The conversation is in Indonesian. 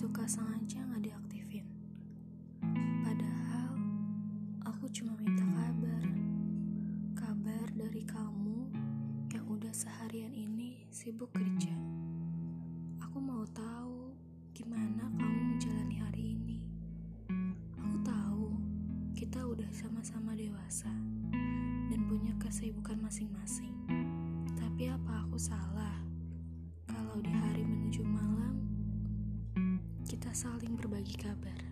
suka sengaja nggak diaktifin. Padahal aku cuma minta kabar, kabar dari kamu yang udah seharian ini sibuk kerja. Aku mau tahu gimana kamu menjalani hari ini. Aku tahu kita udah sama-sama dewasa dan punya kesibukan masing-masing. Tapi apa aku salah kalau di hari kita saling berbagi kabar?